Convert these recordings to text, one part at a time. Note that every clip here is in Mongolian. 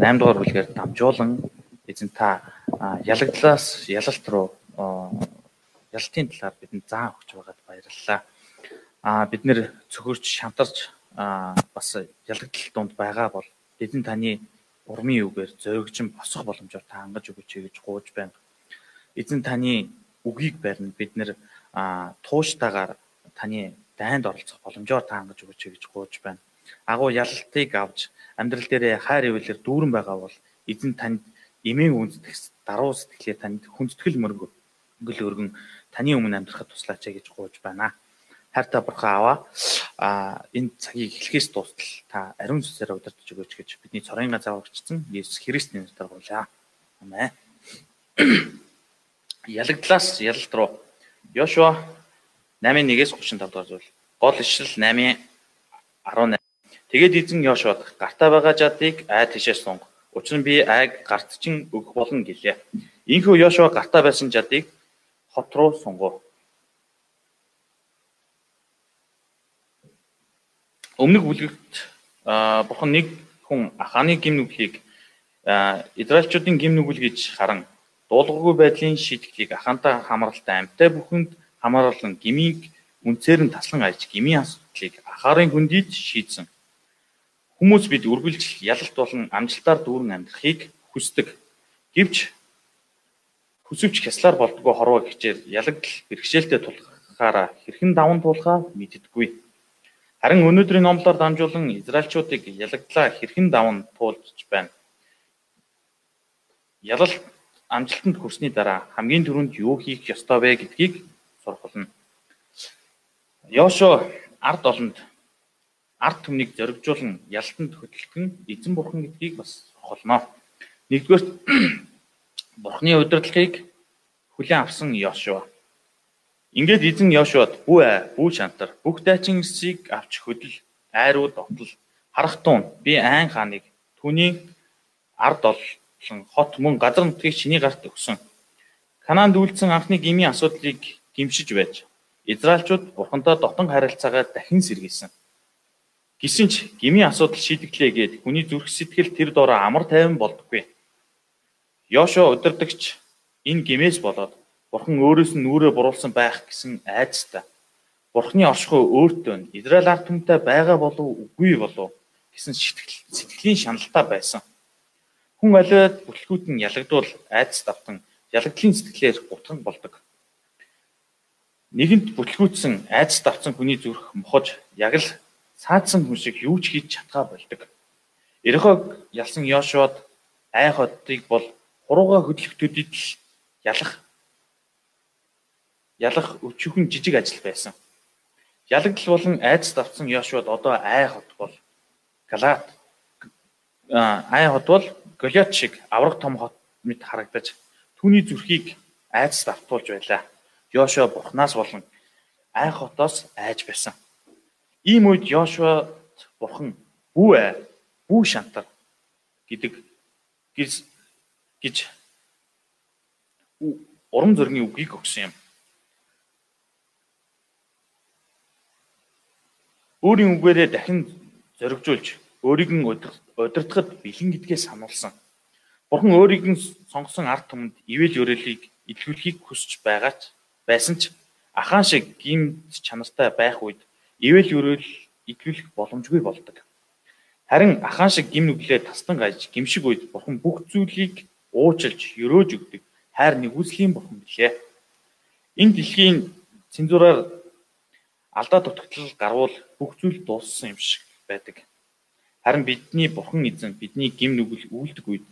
8 дугаар бүлгээр дамжуулан эзэн та ялагдлаас ялалт руу ялалтын талаар бидэнд заа өгч байгаад баярлалаа. Аа бид нэр цөхөрч шантарч бас ялагдал донд байгаа бол эзэн таны урмын үгээр зоригжин босох боломжоор та хангаж өгөөч гэж гууж байна. Эзэн таны үгийг барина бид нэр тууштайгаар таны дайнд оролцох боломжоор та хангаж өгөөч гэж гууж байна. Агуу ялалтыг авч амьдрал дээрээ хайр ивэлэр дүүрэн байгаа бол эзэн танд эмийн үндэтгэх даруй сэтгэлээ танд хүндэтгэл мөргө өнгөл өргөн таны өмнө амьдрахад туслаач гэж гууж байна. Хайртай бурхан аваа а энэ цагийг эхлэхээс дуустал та ариун сүсээр удирдах өгөөч гэж бидний цорын газар өгчсөн Есүс Христийн нэрээр гуйлаа. Амен. Ялагдлаас ялалт руу Йошуа 8:1-ээс 35 дугаар зүйл. Гол ишлэл 8:18. Тэгээд эзэн Йошуад гартаа байгаа жадыг ай тишээс сунг. Учир нь би айг гартчин өгөх болно гэлээ. Инхүү Йошуа гартаа байсан жадыг хот руу сунгав. Өмнөх бүлэгт бурхан нэг хүн Аханы гим нүглийг Израильчуудын гим нүгэл гэж харан дуулгаагүй байдлын шийдвэрийг Ахантай хамралтай амтай бүхэнд хамааруулан гмийг үнцээр нь таслан айж гмийн асуудлыг Ахарын хүндийд шийдсэн. Хүмүүс бид үргэлж ялалт болон амжилтаар дүүрэн амьдрахыг хүсдэг. Гэвч хүсвч хяслаар болдгоо хорвоо гэчээр ялагдал бэрхшээлтэй тулхаараа хэрхэн даван туулахаа мэддэггүй. Харин өнөөдрийн номлоор дамжуулан Израильчуудыг ялагдлаа хэрхэн даван туулж байна. Ялалт амжилтанд хүрсний дараа хамгийн түрүүнд юу хийх ёстой вэ гэдгийг сургална. Йошуа ард олонд ард түмнийг зоригжуулан ялтанд хөтлөхөн эзэн бурхан гэдгийг бас холноо. Нэгдүгээр бурхны удирдлагыг хүлээн авсан Йошуа. Ингээд эзэн Йошуад бүү аа, бүү шантар бүх дайчин эсийг авч хөдөл, айруу дотол харах туун би айн хааныг түүний ард олон хот мөн газар нутгийг чиний гарт өгсөн. Канаанд үйлдсэн анхны гмийн асуудлыг гимшиж байж Израильчууд бурхантай дотн харилцаагаа дахин сэргийсэн. Гэсэн ч гмийн асуудал шийдэглээ гээд хүний зүрх сэтгэл тэр доороо амар тайван болдоггүй. Йошуа удирдагч энэ гмээс болоод бурхан өөрөөс нь нүрээ буруулсан байх гэсэн айцтай. Бурханы оршихуй өөртөө Израиль ард түмтэй байгаа болов үгүй болов гэсэн сэтгэл сэтгэлийн шаналтай байсан. Хүн алиад бүтлгүүд нь ялагдвал айц давтан ялагдлын сэтгэлээр гутган болдог. Нэгэнт бүтлгүүтсэн айц давтсан хүний зүрх мохож яг л цаадсан хүн шиг юу ч хийж чадхаа болдог. Ерхог ялсан Йошуад ай хотыг бол хурууга хөдлөхтүүдэд л ялах ялах өчүүхэн жижиг ажил байсан. Ялагдал болон айдас давтсан Йошуад одоо ай хот бол Галат ай хот бол Голиат шиг авраг том хот мэт харагдаж түүний зүрхийг айдас давтуулж байлаа. Йошуа бурхнаас болон ай хотоос айж байсан. Ийм үед Йошуад бурхан бүү ээ, бүү шантар гэдэг гэж урам зоригийн үгийг өгсөн юм. Өөрийн үгээрээ дахин зоригжуулж өөрийг нь удирдахад бэлэн гэдгээ сануулсан. Бурхан өөрийг нь сонгосон ард түмэнд ивэл өрөөлийг илгүүлэхийг хүсэж байгаач байсан ч ахаан шиг гимт чанартай байх үед ивэл өрөөл идэвхжүүлэх боломжгүй болдог. Харин ахаан шиг гим нүглээ тастан гаж гимшиг үед бурхан бүх зүйлийг уучлж өрөөж өгдөг хайр нэгүслийн бурхан билээ. Энэ дэлхийн цензураар алдаа дутагдлал гарвал бүх зүйл дууссан юм шиг байдаг. Харин бидний бурхан эзэн бидний гим нүгэл үйлдэг үед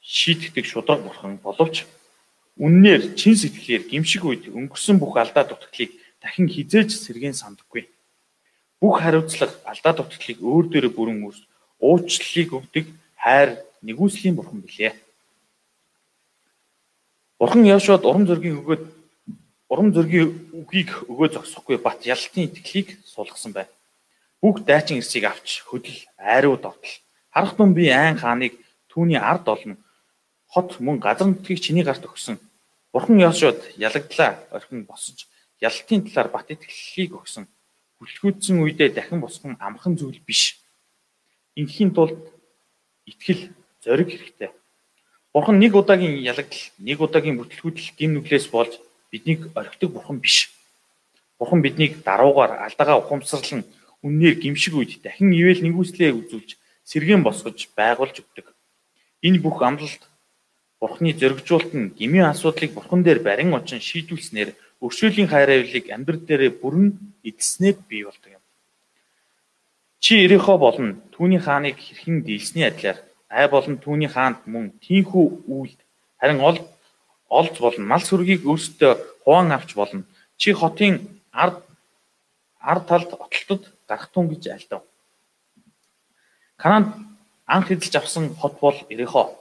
шийдэгдэг шудраг бурхан боловч үннээр чин сэтгэлээр гимшиг үед өнгөрсөн бүх алдаа дутагдлыг дахин хизээж сэргээн сандаггүй бүх хариуцлага алдаа дутагдлыг өөр дээрээ бүрэн үүс уучлалыг өгдөг хайр нэгүслийн бурхан билээ. Бурхан Явшууд урам зоригийн өгөөд урам зоригийн үгийг өгөө зогсохгүй бат ялтын итгэлийг суулгасан байна. Бүх дайчин эрсийг авч хөдөл айруу довтол. Харах тун би айн хааныг түүний ард олно. Хот мөн газар нутгийг чиний гарт өгсөн. Бурхан Йошуад ялагдлаа орхин босож ялтын талаар бат итгэлийг өгсөн. Хүлхүүдсэн үедээ дахин босгон амхан зүйл биш. Инхийн тулд итгэл зориг хэрэгтэй. Бурхан нэг удаагийн ялагдал, нэг удаагийн бүтлгүүдэл гин нүглээс болж биднийг орхидог бурхан биш. Бурхан биднийг даруугаар алдагаа ухамсарлан үннээр гимшиг үед дахин ивэл нэгүслээ үзүүлж сэргэн босгож байгуулж өгдөг. Энэ бүх амлалт Бурхны зөргижүүлэлт нь гмийн асуудлыг Бурхан дээр барин очин шийдүүлснээр өршөөлийн хайр авилыг амьдрал дээрээ бүрэн эзэснээр бий болдог юм. Чи Ирихо болон түүний хааныг хэрхэн дийлсний адилаар ай болон түүний хаанд мөн тийхүү үйлд харин ол олж болон мал сүргийг өөрсдөө хуваан авч болно. Чи хотын ард ард талд отлтод гарах тун гэж альдав. Канаанд анх эзэлж авсан хот бол Ирихо.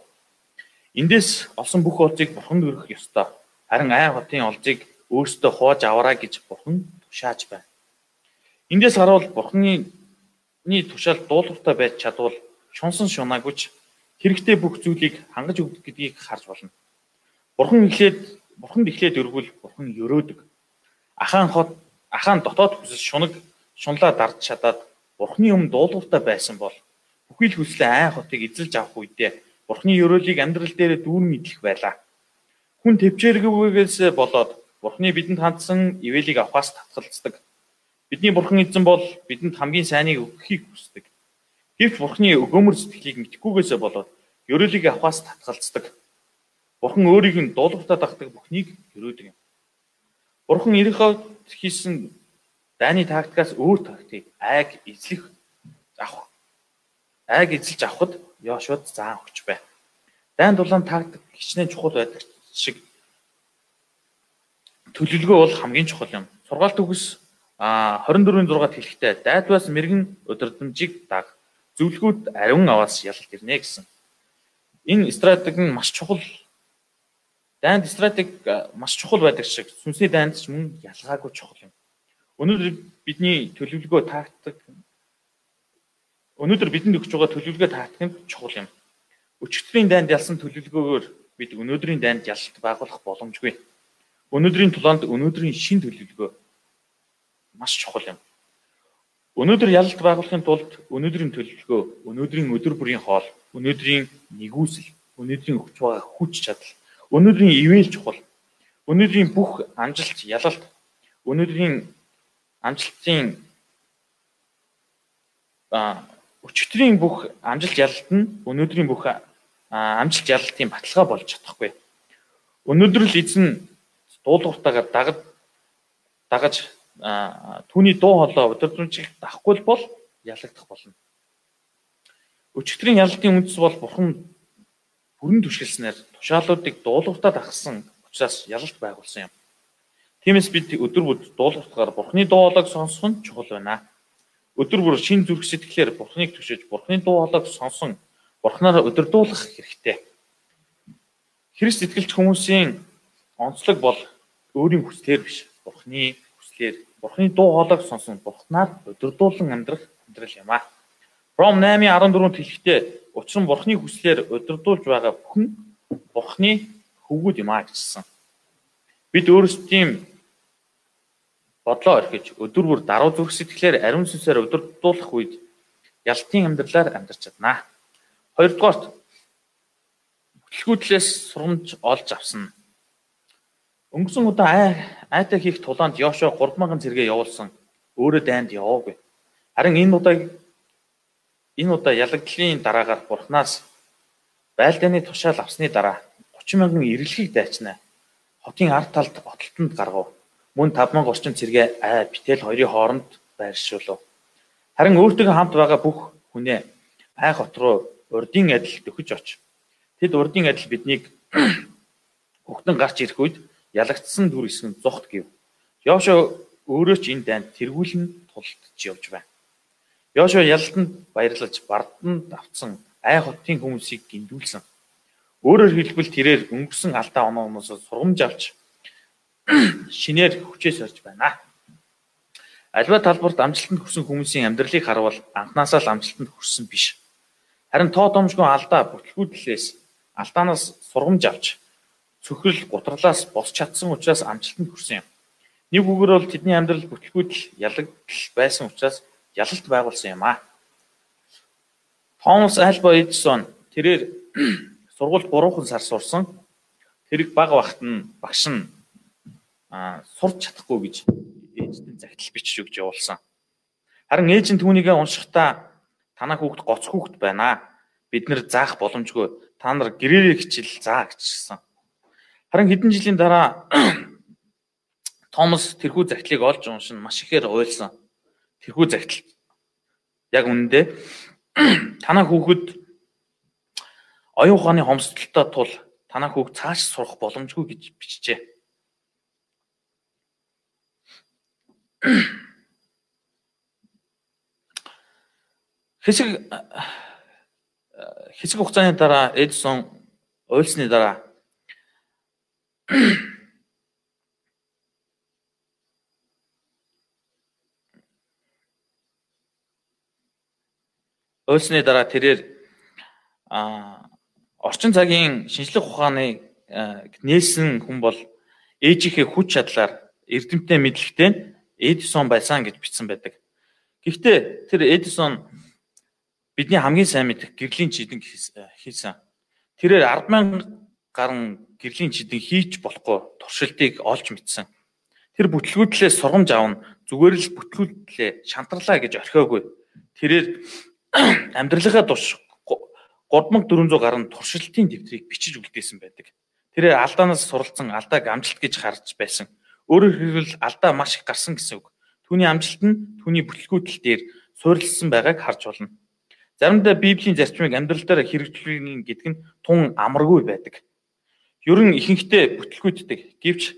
Эндээс олсон бүх олзыг бурханд өргөх ёстой. Харин ай хотын олзыг өөрсдөө хувааж аваарай гэж бурхан тушааж байна. Эндээс харуул бурханы тушаал дуулууртай байж чадвал шунсан шунаагүйч хэрэгтэй бүх зүйлийг хангаж өгдөг гэдгийг харж болно. Бурхан эхлээд бурханд эхлээд өргөл бурхан өрөөдөг. Ахаан хот ахаан дотоод хүсэл шунаг шунлаа дарж чадаад Бурхны өмнө дуулууртай байсан бол бүхий л хүслээ айн хотыг эзэлж авах үедээ Бурхны ёроолыг амьдрал дээр дүүрэн идэх байлаа. Хүн төвчээргүйгээс болоод Бурхны бидэнд хандсан ивэлийг авахаас татгалздаг. Бидний Бурхан эзэн бол бидэнд хамгийн сайныг өгөхийг хүсдэг. Гэвч Бурхны өгөөмөр сэтгэлийг мэдхгүйгээсээ болоод ёроолыг авахаас татгалздаг. Бурхан өөрийг нь дуулууртаа дагдаг бүхнийг өрөөдөг юм. Бурхан Ириход хийсэн Дайны тактикаас өөр тактик айг эзлэх авах. Айг эзэлж авахд Йошуад заан өгч бай. Дайн дулаан тактик хичнээн чухал байдаг шиг төлөвлөгөө бол хамгийн чухал юм. Сургаалт үгс 24-ийн 6-д хэлэхдээ дайдваас мэрэгэн удирдамжийг даг. Зөвлгүүд ариун аваас ялалт ирнэ гэсэн. Энэ стратеги нь маш чухал. Дайнд стратеги маш чухал байдаг шиг сүнсний дайнд ч мөн ялгаагүй чухал юм. Өнөөдөр бидний төлөвлөгөө тактик өнөөдөр бидэнд өгч байгаа төлөвлөгөө тактик нь чухал юм. Өчигдрийн дайнд ялсан төлөвлөгөөгөөр бид өнөөдрийн дайнд ялалт байгуулах боломжгүй. Өнөөдрийн тулаанд өнөөдрийн шин төлөвлөгөө маш чухал юм. Өнөөдөр ялалт байгуулахын тулд өнөөдрийн төлөвлөгөө, өнөөдрийн өдөр бүрийн хоол, өнөөдрийн нэгүсэл, өнөөдрийн өгч байгаа хүч чадал, өнөөдрийн ивэл чухал. Өнөөдрийн бүх амжилт, ялалт, өнөөдрийн амжилтын өчигдрийн бүх амжилт ялалт нь өнөөдрийн бүх амжилт ялалтын баталгаа болж чадахгүй. Өнөөдөр л эзэн дуулууртаагаар дагаж дагаж түүний дуу хоолой удирдамжийг дахгүй бол ялагдах болно. Өчигдрийн ялалтын үндэс бол бурхан бүрэн түшгэлснээр тушаалуудыг дуулууртаа дагсан учраас ялалт байгуулсан юм. Тиймээс бид өдөр бүр дуулууртгаар Бурхны дуу хоолойг сонсох нь чухал байна. Өдөр бүр шин зүрх сэтгэлээр Бурхныг төшөөж Бурхны дуу хоолойг сонсон Бурхнаараа өдөрдуулах хэрэгтэй. Христ итгэлч хүмүүсийн онцлог бол өөрийн хүслээр биш. Бурхны хүслээр Бурхны дуу хоолойг сонсон Бурхнаар өдөрдуулан амьдрах амьдрал юм а. Ром 8:14-т хэлэхдээ учир нь Бурхны хүслээр өдөрдуулж байгаа бүхэн Бурхны хөвгүүд юм а гэжсэн. Бид өөрсдийн бодлоо орхиж өдөр бүр даруй зүрх сэтгэлээр ариун сүнсээр удирдуулах үед ялтын амьдралаар амьдарч чаднаа. Хоёрдугаарт бүтлгүүдлээс сурамж олж авсан. Өнгөрсөн удаа ай айтай хийх тулаанд Йошуа 3000 зэрэгэ явуулсан. Өөрөө дайнд яваагүй. Харин энэ удаа энэ удаа ялагдлын дараагаар Бурханаас байлдааны тушаал авсны дараа 30 мянган ирэлхийг дайчнаа. Хотын ард талд отолтонд гаргав мөн 5000 орчим цэргээ ай битэл хоёрын хооронд байршуулв. Харин өөртөө хамт байгаа бүх хүнээ ай хот руу урдын адил төхөж оч. Тэд урдын адил биднийг хөгтөн гарч ирэх үед ялагдсан дүр хэсэг нь зүхт гэв. Йошо өөрөө ч энэ дайнд тэргүүлэн тулдж явж байна. Йошо ялалтанд баярлаж барданд авцсан ай хотын хүмүүсийг гиндүүлсэн. Өөрөөр хэлбэл тэрээр өнгөрсөн алдаа онооноос сургамж авч шинээр хүчээс орж байна. Альва талбарт амжилтанд хүрсэн хүмүүсийн амьдралыг харвал анхнаасаа л амжилтанд хүрсэн биш. Харин тоо домшгүй алдаа бүтлгүүдлээс алдаанаас сургамж авч цөхрөл гутралаас босч чадсан учраас амжилтанд хүрсэн юм. Нэг үгээр бол тэдний амьдрал бүтлгүүдл ялагдал байсан учраас ялалт байгуулсан юм аа. Томас Альба Эдисон тэрээр сургуульд 3 сар сурсан. Тэрийг баг багт нь багш нь сурч чадахгүй гэж ээжтэй загтал бичиж өгч явуулсан. Харин ээж нь түүнийгээ уншихдаа танаа хүүхд гоц хүүхд байна. Бид нэр заах боломжгүй. Та нар гэрээрээ хичээл заа гэжсэн. Харин хэдэн жилийн дараа Томас тэрхүү загтлыг олж уншин маш ихээр уйлсан. Тэрхүү загтал яг үнэндээ танаа хүүхэд оюун ухааны хомсдолтой тул танаа хүүхд цааш сурах боломжгүй гэж бичжээ. Хэсэг хэсэг хугацааны дараа Эдисон уйлсны дараа уйлсны дараа тэрээр орчин цагийн шинжлэх ухааны нээсэн хүн бол ээжийнхээ хүч чадлаар эрдэмтэн мэдлэгтэй Эдисон байсан гэж бичсэн байдаг. Гэхдээ тэр Эдисон бидний хамгийн сайн мэдэх гэрлийн чидэг хийсэн. Тэрээр 100000 гаруй гэрлийн чидэг хийч болохгүй туршилтыг олж мэдсэн. Тэр бүтлгүүтлээс сургамж авна зүгээр л бүтлгүүтлээ шантарлаа гэж орхиогүй. Тэрээр амьдралынхаа турш 3400 гаруй туршилтын дэвтрийг бичиж үлдээсэн байдаг. Тэрээр алдаанаас суралцсан алдааг амжилт гэж харж байсан. Өөрөөр хэлбэл алдаа маш их гарсан гэсэн үг. Түүний амжилт нь түүний бүтлгүүтэл дээр суурилсан байгааг харж болно. Заримдаа Библийн зарчмыг амьдрал дээр хэрэгжүүлнэ гэдэг нь тун амаргүй байдаг. Ер нь ихэнхдээ бүтлгүүддэг. Гэвч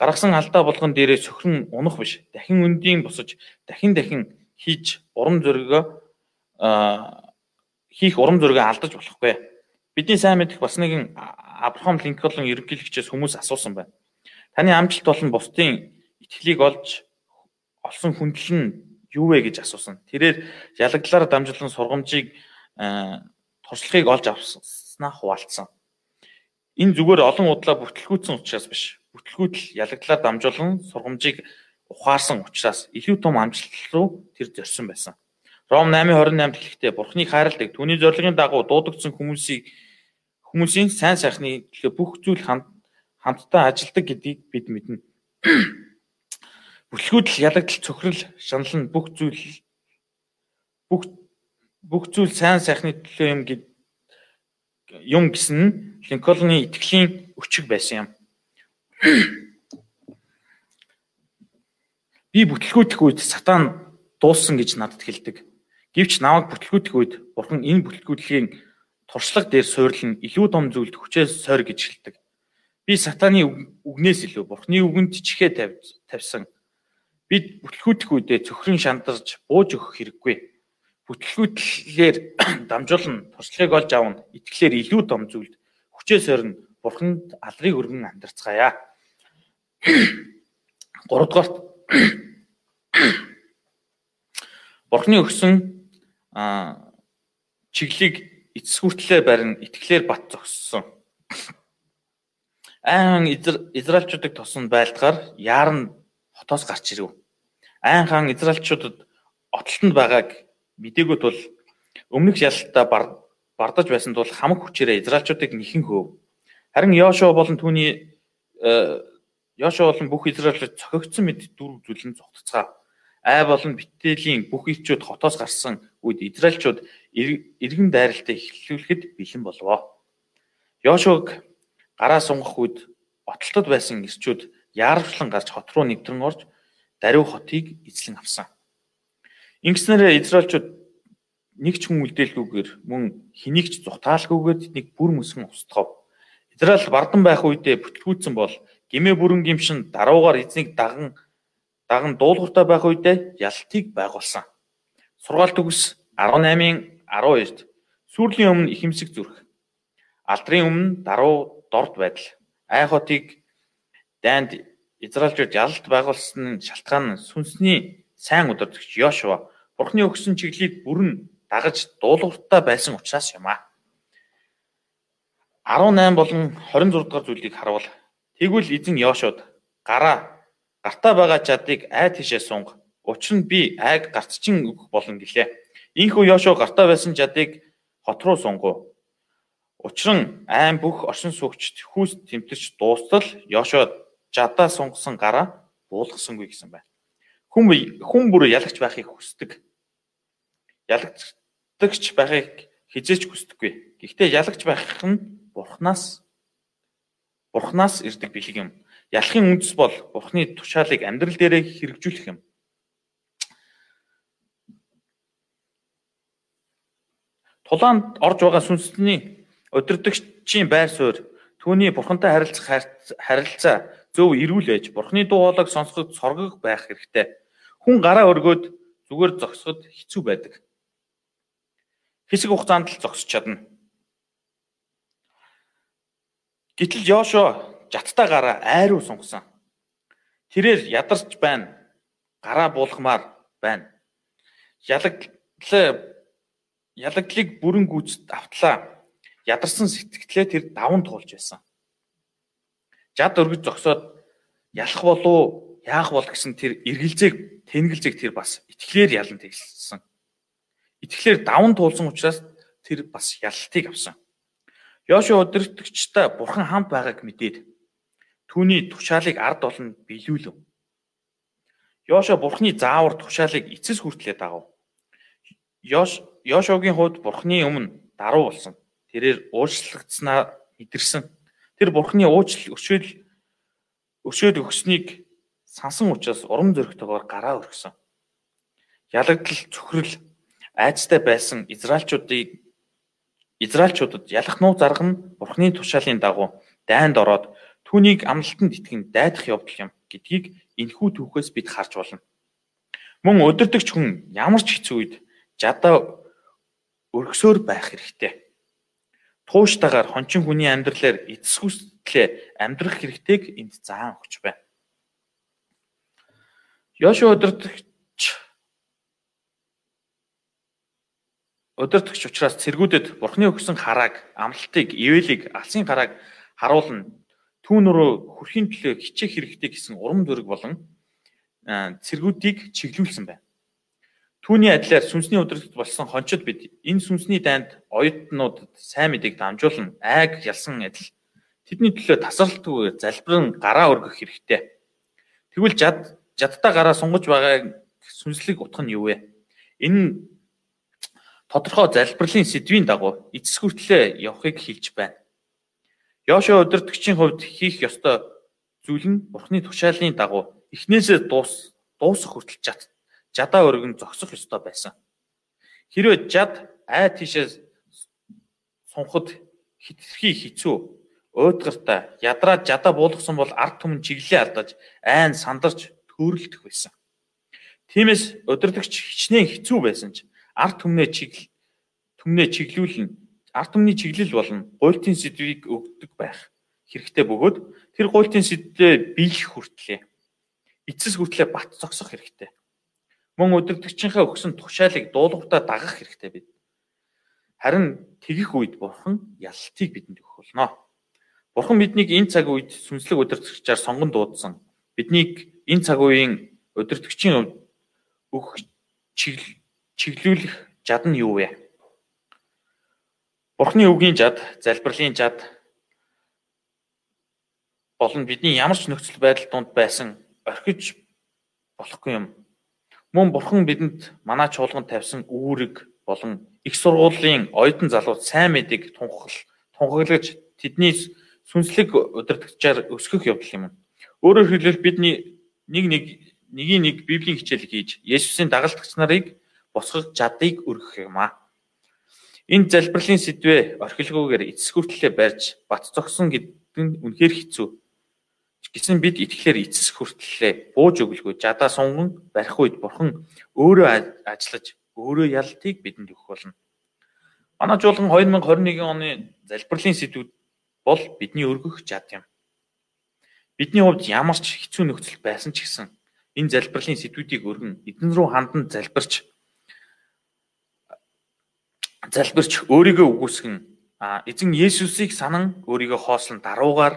гаргасан алдаа болгон дээрээ сөхрөн унах биш. Дахин үндийн босож, дахин дахин хийж урам зоригоо хийх урам зоригоо алдаж болохгүй. Бидний сайн мэдэх бас нэгэн Абрахам Линкольн ерөнхийлөгчөөс хүмүүс асуусан байна. Таны амжилт болон бусдын итгэлийг олж олсон хүндэл нь юу вэ гэж асуусан. Тэрээр ялагдлаар дамжуулан сургамжийг туршлагыг олж авснаа хуваалцсан. Энэ зүгээр олон удаа бүтлгүүцсэн учраас биш. Бүтлгүүтэл ялагдлаар дамжуулан сургамжийг ухаарсан учраас илүү том амжилт руу тэр зорьсон байсан. Ром 8:28 хэлэхдээ Бурхныг хайрладаг түүний зорилгын дагуу дуудагдсан хүмүүсийг хүмүүсийн сайн сайхны төлөө бүх зүйл ханд хамтдаа ажилдаг гэдгийг бид мэднэ. Бүтлгүүдл ялагдал цөхрөл шанал нь бүх зүйл бүх бүх зүйл сайн сайхны төлөө юм гэд юм гэсэн Линкольны итгэлийн өчиг байсан юм. Би бүтлгүүдэх үед сатан дууссан гэж надад хэлдэг. Гэвч намайг бүтлгүүдэх үед бурхан энэ бүтлгүүдлэгийн туршлага дээр суйрлан илүү том зүйлд хүчээс сойр гэж хэлдэг. Би сатаны үгнээс илүү бурхны үгэнд чихээ тавьсан. Бид бүтлгүүтэх үедээ цөхрөн шандарч бууж өгөх хэрэггүй. Бүтлгүүтлээр дамжуулан туршлагыг олж авна. Итгэлээр илүү том зүйлд хүчээс өрн бурханд алрыг өргөн амьдарцгаая. 3 дугаарт Бурхны өгсөн чиглэлийг эцсгүүртлээ барин итгэлээр бат зогссон Айн Израильчуудыг тосон байлдахаар яарн хотоос гарч ирэв. Айн хаан Израильчуудад отолтонд байгааг мдээгүй тул өмнөх ялалтаа бардаж байсан тул хамаг хүчээрээ Израильчуудыг нэхэн хөөв. Харин Йошуа болон түүний Йошуа болон бүх Израильчууд цохигдсон мэд дөрв зүйлэн зогтцгаа. Ай болон Бителийн бүх ирчүүд хотоос гарсан үед Израильчууд иргэн дайралтаа эхлүүлэхэд бэлэн болвоо. Йошуаг гараа сунгах үед отолтод байсан ирчүүд яарвчлан гарч хот руу нэвтрэн орж даруй хотыг эзлэн авсан. Ингэснээр Израильчууд нэг ч хүн үлдээлгүйгээр мөн хэнийг ч зутаалгүйгээр тэднийг бүр мөсөн устгав. Израиль бардан байх үедээ бүтлгүүцсэн бол гимээ бүрэн гимшин даруугаар эзнийг даган даган дуулууртай байх үедээ ялтыг байгуулсан. Сургаалт төгс 18-ын 12-д сүрлийн өмнө ихэмсэг зүрх. Алдрын өмнө даруу дорд байдал. Ай хотыг дайнд Израильчууд ялалт байгуулсан шалтгаан нь сүнсний сайн удирдагч Йошуа Бурхны өгсөн чиглэлийг бүрэн дагаж дуулууртай байсан учраас юм а. 18 болон 26 дахь зүйлийг харуул. Тэгвэл эзэн Йошуад гараа гартаа байгаа чадыг ай тишээ сунг. Учир нь би айг гарцчин өгөх болно гэлээ. Ийхүү Йошуа гартаа байсан чадыг хот руу сунгав. Учир нь айн бүх оршин суугчд хүүс тэмтэрч дуустал Йошуа жадаа сунгасан гараа буулгасангүй гэсэн байна. Хүн хүн бүр ялагч байхыг хүсдэг. Ялагдагч байхыг хизээч хүсдэггүй. Гэхдээ ялагч байх нь бурхнаас бурхнаас ирдэг бэлэг юм. Ялахын үндэс бол бурхны тушаалыг амьдрал дээрээ хэрэгжүүлэх юм. Тулаанд орж байгаа сүнсний Удирдагчийн байр суурь түүний бурхантай харилцах харилцаа зөв эрүүл байж бурхны дуу хоолойг сонсоход соргог байх хэрэгтэй. Хүн гараа өргөөд зүгээр зогсоход хэцүү байдаг. Хэсэг хугацаанд л зогсож чадна. Гэтэл Йошуа жаттаа гараа айруу сунгасан. Тэрээр ядарч байна. Гараа буулгамаар байна. Ялагдлаа ялагдлыг бүрэн гүйцэд автлаа ядарсан сэтгэлээ тэр даван туулж байсан. Жад өргөж зогсоод ялах болов яах бол гэсэн тэр эргэлзээг тэнгэлзээг тэр бас итгэлээр ялан тэглэсэн. Итгэлээр даван туулсан учраас тэр бас ялалтыг авсан. Йошуа өдөртөгчтэй бурхан хамт байгааг мэдээд түүний тушаалыг ард олон биелүүлв. Йошуа бурхны заавар тушаалыг эцэс хүртлээр дагав. Йош Йошуагийн хувьд бурхны өмнө даруй болсон тэрээр уучлагдсанаа мэдэрсэн. Тэр бурхны уучлал өшөөл өшөөд өгснийг сансан учраас урам зоригтойгоор гараа өргөсөн. Ялагдал цөхрөл айцтай байсан израилчуудыг израилчуудад ялах нуу зарга нь бурхны тушаалын дагуу дайнд ороод түүнийг амлалтанд итгэн дайдах явдал юм гэдгийг энэхүү түүхээс бид харж болно. Мөн өдөртөгч хүн ямар ч хэцүү үед жадаа өргөсөөр байх хэрэгтэй тууштайгаар хончин хүний амьдралаар эцсгүслээ амьдрах хэрэгтэйг энд заан өгч байна. Йошуа өдөртөгч өдөртөгч учраас цэргүүдэд Бурхны өгсөн харааг, амлалтыг, ивэлийг, алсын харааг харуулна. Түүн рүү хүрхийн төлөө хичээх хэрэгтэй гэсэн урам зориг болон цэргүүдийг чиглүүлсэн байна. Түүний адилаар сүнсний өдрөлт болсон хончид бид энэ сүнсний дайнд оюутнуудад сайн мэдээг дамжуулан айг ялсан адил тэдний төлөө тасралтгүй залбирэн гараа өргөх хэрэгтэй. Тэгвэл жад жадтай гараа сунгаж байгаа сүнслэг утга нь юу вэ? Энэ тодорхой залбирлын сэдвийн дагуу эцэс хүртлээ явахыг хэлж байна. Йошуа өдөртөгчийн хувьд хийх ёстой зүйл нь Бурхны тушаалын дагуу эхнээсээ дуус дуусах хүртэл жад жадаа өргөн зогсох ёстой байсан. Хэрвээ жад ай тийшээ сунхад хитрхи хэцүү уйдгартай ядраад жадаа буулгасан бол ард түмэн чиглэлээ алдаж айн сандарч төөрөлдөх байсан. Тиймээс өдөрлөгч хичнээн хэцүү байсан ч ард түмнээ чиглэл түмнээ чиглүүлэн ард түмний чиглэл болон гуйлтын сэдвийг өгдөг байх хэрэгтэй бөгөөд тэр гуйлтын сэдвээ биелэх хүртлээ эцэс хүртлээ бат зогсох хэрэгтэй мөн өдөртөгчийнхээ өгсөн тушаалыг дуулууртаа дагах хэрэгтэй бид. Харин тэгэх үед бурхан ялалтыг бидэнд өгөх болно. Бурхан биднийг энэ цаг үед сүнслэг өдөртөгчээр сонгон дуудсан. Биднийг энэ цаг үеийн өдөртөгчийн өгөх чиглүүлэх жад нь юу вэ? Бурхны үгийн жад, залбирлын жад болон бидний ямар ч нөхцөл байдал донд байсан орхиж болохгүй юм. Мөн бурхан бидэнд манай чуулганд тавьсан үүрэг болон их сургуулийн оюутан залууд сайн мэдээг тунхагл тунхаглаж тэдний сүнслэг удирдагчаар өсгөх явдал юм. Өөрөөр хэлбэл бидний нэг нэг нэгийн нэг библийн хичээл хийж Есүсийн дагалдагч нарыг босгох чадыг өргөх юм а. Энэ залбирлын сэдвээ орхилгүйгээр эцэс хүртлээр барьж бат зогсон гэдэг нь үнэхээр хэцүү. Гэсэн бид итгэлээр эцэс хүртлээ бууж өглгүй жадаа сунган барих үед бурхан өөрөө ажиллаж өөрөө ялтыг бидэнд өгөх болно. Манай жуулган 2021 оны залбирлын сэдвүүд бол бидний өргөх жад юм. Бидний хувьд ямар ч хэцүү нөхцөл байсан ч гэсэн энэ залбирлын сэдвүүдийг өргөн эдэн рүү хандан залбирч залбирч өөрийгөө үгүйсгэн эзэн Есүсийг санан өөрийгөө хоослон даруугаар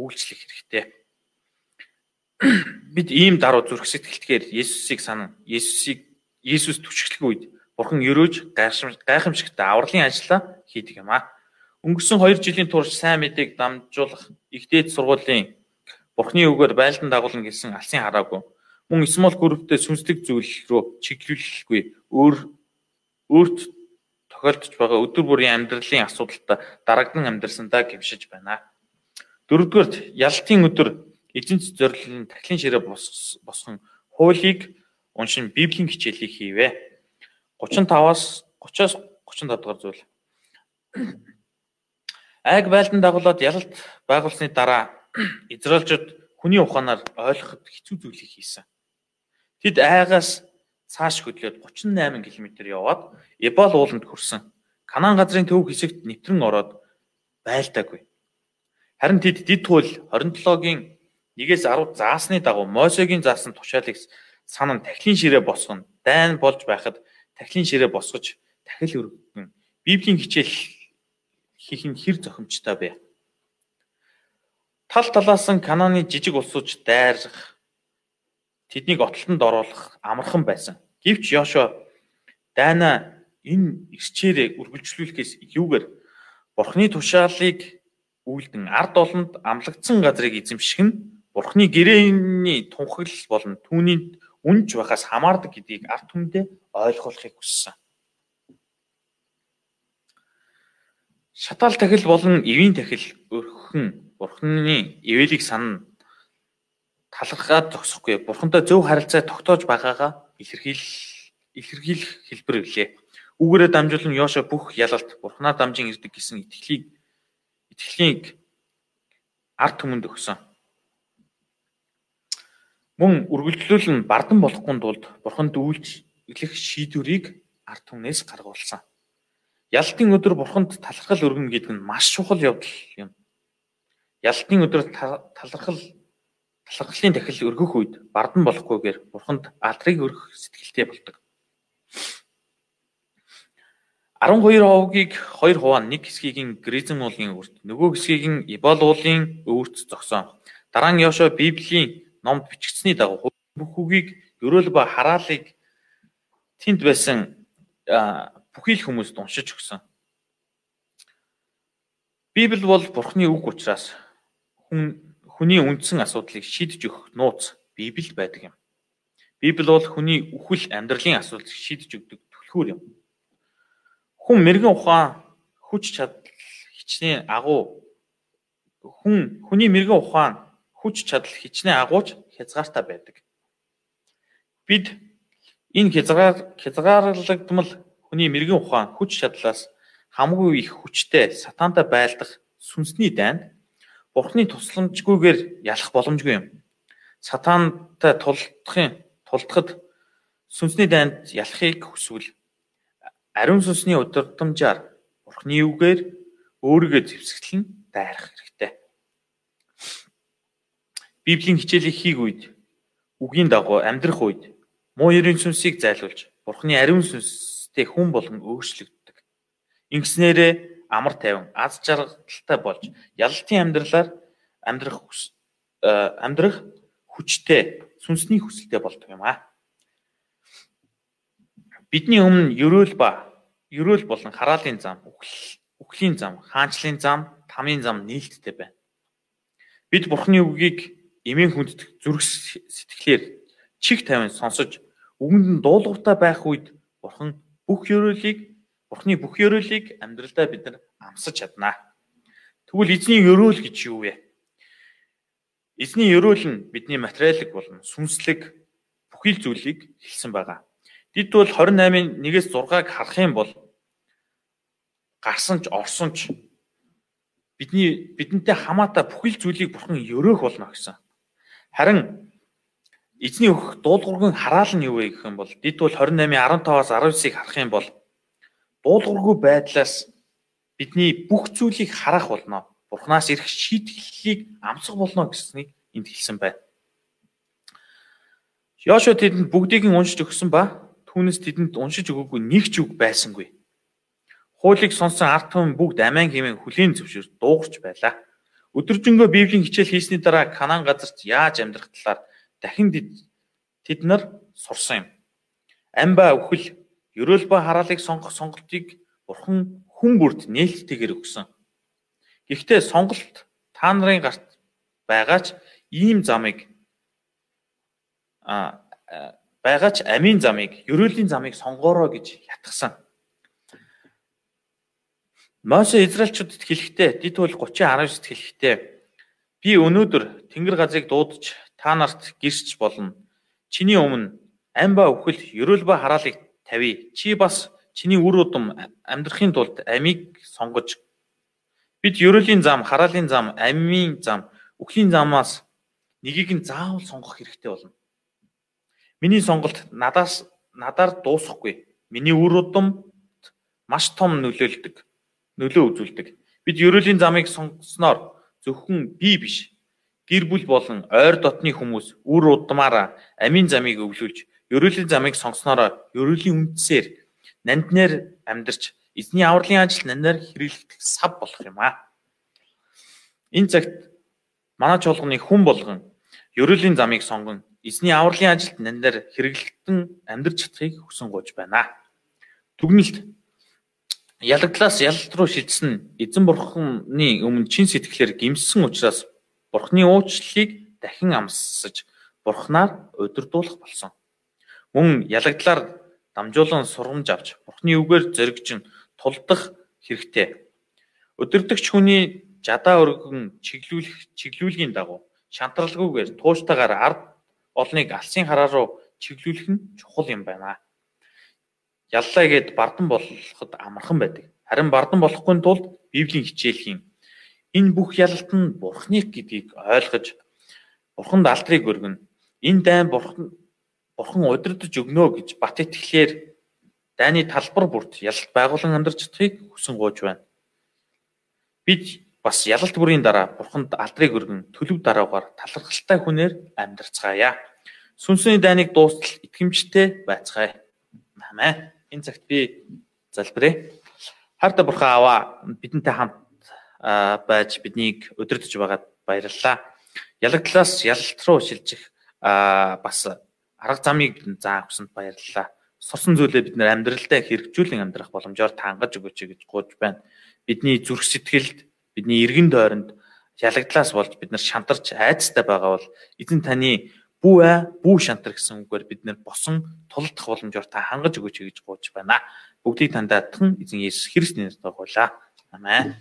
үйлчлэх хэрэгтэй. Бид ийм даруй зүрх сэтгэлтгээр Есүсийг санан Есүсийг Есүс түшиглэх үед Бурхан өрөөж гайхамшигтай авралын ажлаа хийдэг юм аа. Өнгөрсөн 2 жилийн турш сайн мэдээг дамжуулах ихтэй сургуулийн Бурханы үгээр байлдан дагуулна гэсэн алсын хараагүй. Мөн смол групптэй сүнслэг зүйл рүү чиглүүлэхгүй өөр өөрт тохиолдож байгаа өдөр бүрийн амьдралын асуудалтай дарагдан амьдрсандаа гимшиж байна. Дөрөвдүгээрт ялтын өдөр эзэнц зорилын тахлын ширээ босгон хуулийг уншин библийн хичээлийг хийвэ. 35-аас 30-аас 37 дугаар зүйл. Айг байлдан дагуулад ялалт байгуулсны дараа Израильчууд хүний ухаанаар ойлгоход хэцүү зүйлийг хийсэн. Тэд айгаас цааш хөдлөөд 38 км яваад Эбол ууланд хүрсэн. Канаан газрын төв хэсэгт нэвтрэн ороод байлдаагүй. Харин тэд дид туул 27-гийн 1-ээс 10 заасны дагуу Мосегийн заасан тушаалыг санан тахилын ширээ босгоно. Дайн болж байхад тахилын ширээ босгож тахил өргөн Библийн хичээл хийх нь хэр зохимжтой бэ? Тал талаас нь Кананы жижиг улсууч дайрах тэднийг отлонд оруулах амархан байсан. Гэвч Йошуа дайна энэ ирчээрээ үргэлжлүүлэхээс юугээр Бурхны тушаалыг үйлдэн ард олонд амлагдсан газрыг эзэмших нь Бурхны гэрээний тунхаглал болон түүний үнж байхаас хамаардаг гэдгийг ард түмэндээ ойлгуулахыг хүссэн. Шатаал тахил болон эвийн тахил өрхөн Бурхны ивэлийг санана талархаад зогсохгүй бурхантай зөв харилцаа тогтоож байгаагаа илэрхийл илэрхийлэх хэлбэр гэлээ. Үүгээрээ дамжуулан Йошо бүх ялалт бурхнаар дамжин ирдэг гэсэн итгэлийг итгэлийг ард түмэнд өгсөн. Мөн үргэлжлүүлэн бардан болохгүй тулд бурханд үйлчлэх шийдвэрийг ард түмнээс гаргуулсан. Ялтын өдөр бурханд талархал өргөн гэдэг нь маш чухал явдал юм. Ялтын өдөр талархал талархлын тахил өргөх үед бардан болохгүйгээр бурханд алдрыг өргөх сэтгэлтэй болдог. 12 ховгийг 2 хуваа нэг хэсгийг нь Гризм уулын өвөрт, нөгөө хэсгийг нь Ибол уулын өвөрт зогсоон. Дараа нь Йошуа Библийн номд бичигдсэний дагуу бүх үгийг ерөөл ба хараалыг тэнд байсан бүхий л хүмүүст уншиж өгсөн. Библи бол Бурхны үг учраас хүн хүний үндсэн асуудлыг шийдэж өгөх нууц Библиэд байдаг юм. Библи бол хүний үхэл амьдралын асуудлыг шийдэж өгдөг түлхүүр юм. Хүн мэрэгэн ухаан хүч чадал хичнээн агуу хүн хүний мэрэгэн ухаан хүч чадал хичнээн агууч хязгаартай байдаг. Бид энэ хязгаар хязгаарлагдмал хүний мэрэгэн ухаан хүч чадлаас хамгийн их хүчтэй сатантай байлдах сүнсний дайнд Бурхны тусламжгүйгээр ялах боломжгүй юм. Сатантай тулдахын тулдахад сүнсний дайнд ялахыг хүсвэл ариун сүнсний удирдамжаар Бурхны үгээр өөрийгөө зэвсгэлэн дайрах хэрэгтэй. Библийн хичээлийг хийх үед үгийн дагуу амьдрах үед муу ерийн сүнсийг зайлуулж Бурхны ариун сүнстэй хүн болон өөрчлөгддөг. Ингэснээрээ амар тайван, аз жаргалтай болж ялалтын амьдралаар амьдрах э, амьдрах хүчтэй, сүнсний хүсэлтэй болдог юм аа. Бидний өмнө ерөөл ба ерөөл болон хараалын зам, үхлийн зам, хаанчлалын зам, тамийн зам нээлттэй байна. Бид Бурхны үгийг эмийн хүнд зүрх сэтгэлээр чих тавин сонсож үгэнд нь дуулууртай байх үед Бурхан бүх ерөөлийг Бурхны бүх ёроолыг амьдралдаа бид нар амсаж чаднаа. Тэгвэл эзний ёроол гэж юу вэ? Эзний ёроол нь бидний материалыг болон сүнслэг бүхий л зүйлийг хэлсэн байгаа. Дид бол 28-ын 1-ээс 6-ыг харах юм бол гарсан ч орсон ч бидний бидэнтэй хамаатай бүхий л зүйлийг бурхан ёроох болно гэсэн. Харин эзний өгөх дуулуургүй хараал нь юу вэ гэх юм бол дид бол 28-ын 15-аас 19-ыг харах юм бол дуулуургүй байдлаас бидний бүх зүйлийг харах болно. Бурханаас ирэх шийтгэлийг амсах болно гэснийг энд хэлсэн байна. Йошуа тэдэнд бүгдийг нь уншиж өгсөн ба түүнээс тэдэнд уншиж өгөөгүй нэг ч үг байсангүй. Хуулийг сонсон ард түмэн бүгд амиан хэмээн хүлийн зөвшөөр дуугарч байлаа. Өдөржингөө Библийн хичээл хийсний дараа Канаан газарт яаж амьдрах талаар дахин тэд нар сурсан юм. Амба өхөл, ерөөл ба хараалыг сонгох сонголтыг Бурхан хүн бүрд нээлттэйгээр өгсөн. Гэхдээ сонголт та нарын гарт байгаач ийм замыг а байгаач амийн замыг, ерөөлийн замыг сонгоорой гэж ятгсан. Моше Израильчуудад хэлэхдээ Дид хууль 30:19-д хэлэхдээ би өнөөдөр Тэнгэр газрыг дуудаж та нарт гэрч болно. Чиний өмнө амба өхөл, ерөөл ба хараалыг тавья. Чи бас чиний үр удам амьдрахын тулд амийг сонгож бид ерөөлийн зам, хараалын зам, амийн зам, үхлийн замаас нэгийг нь заавал сонгох хэрэгтэй болно. Миний сонголт надаас надаар дуусахгүй. Миний үр удам маш том нөлөөлдөг. Нөлөө үзүүлдэг. Бид ерөөлийн замыг сонгосноор зөвхөн би биш. Гэр бүл болон ойр дотны хүмүүс үр удмаараа амийн замыг өвлүүлж, ерөөлийн замыг сонгосноор ерөөлийн үндсээр нанднаар амьдарч эзний авралын ажил нанднаар хэрэглэх сав болох юм аа. Энэ цагт манай чуулганы хүн болгон ерөөлийн замыг сонгон эзний авралын ажилд нандаар хэрэглэгдэн амьдарч чадахыг хүсэн гож байна. Дүгнэлт ялагдлаас ялалт руу шилжсэн эзэн бурхны өмнө чин сэтгэлээр гимссэн учраас бурхны уучлалыг дахин амссаж бурхнаар удирдуулах болсон. Мөн ялагдлаар дамжуулан сургамж авч бурхны үгээр зоригжин тулдах хэрэгтэй. Өдөрдөгч хүний жадаа өргөн чиглүүлэх чиглүүлгийн дагуу шантралгүйгээр тууштайгаар ард олныг алсын хараа руу чиглүүлэх нь чухал юм байна. Яллаа гэд бардан болоход амархан байдаг. Харин бардан болохгүй тулд Библийн хичээлийн энэ бүх ялалт нь бурхныг гэдгийг ойлгож бурханд алдрыг өргөнө. Энэ дайн бурхан бурхан удирдах өгнө гэж бат итгэлээр дайны талбар бүрт ялалт байгуулан амьдарч чадахыг хүсэн гооч байна. Бид бас ялалт бүрийн дараа бурханд алдрыг өргөн төлөв дараагаар талархалтай хүнээр амьдарцгаая. Сүнсний дайныг дуустал итгэмжтэй байцгаая. Амин. Энэ цагт би залбирая. Харта бурхан аваа бидэнтэй хамт байж биднийг өдөрдөж байгаад баярлалаа. Ялагдлаас ялалт руу шилжих бас арга замыг заах хүсэнд баярлалаа. Сурсан зүйлээ бид нэр амьдралдаа хэрэгжүүлэн амьдрах боломжоор тангаж өгөөч гэж гуйж байна. Бидний зүрх сэтгэлд, бидний эргэн тойронд ялагдлаас болж бид нар шантарч айцтай байгаа бол эзэн таны бүү аа бүү шантар гэсэн үгээр бид нэр босон тулдах боломжоор та хангаж өгөөч гэж гуйж байна. Бүгдийг тандаадхан эзэн Есүс Христ нэрээр гуйлаа. Амен.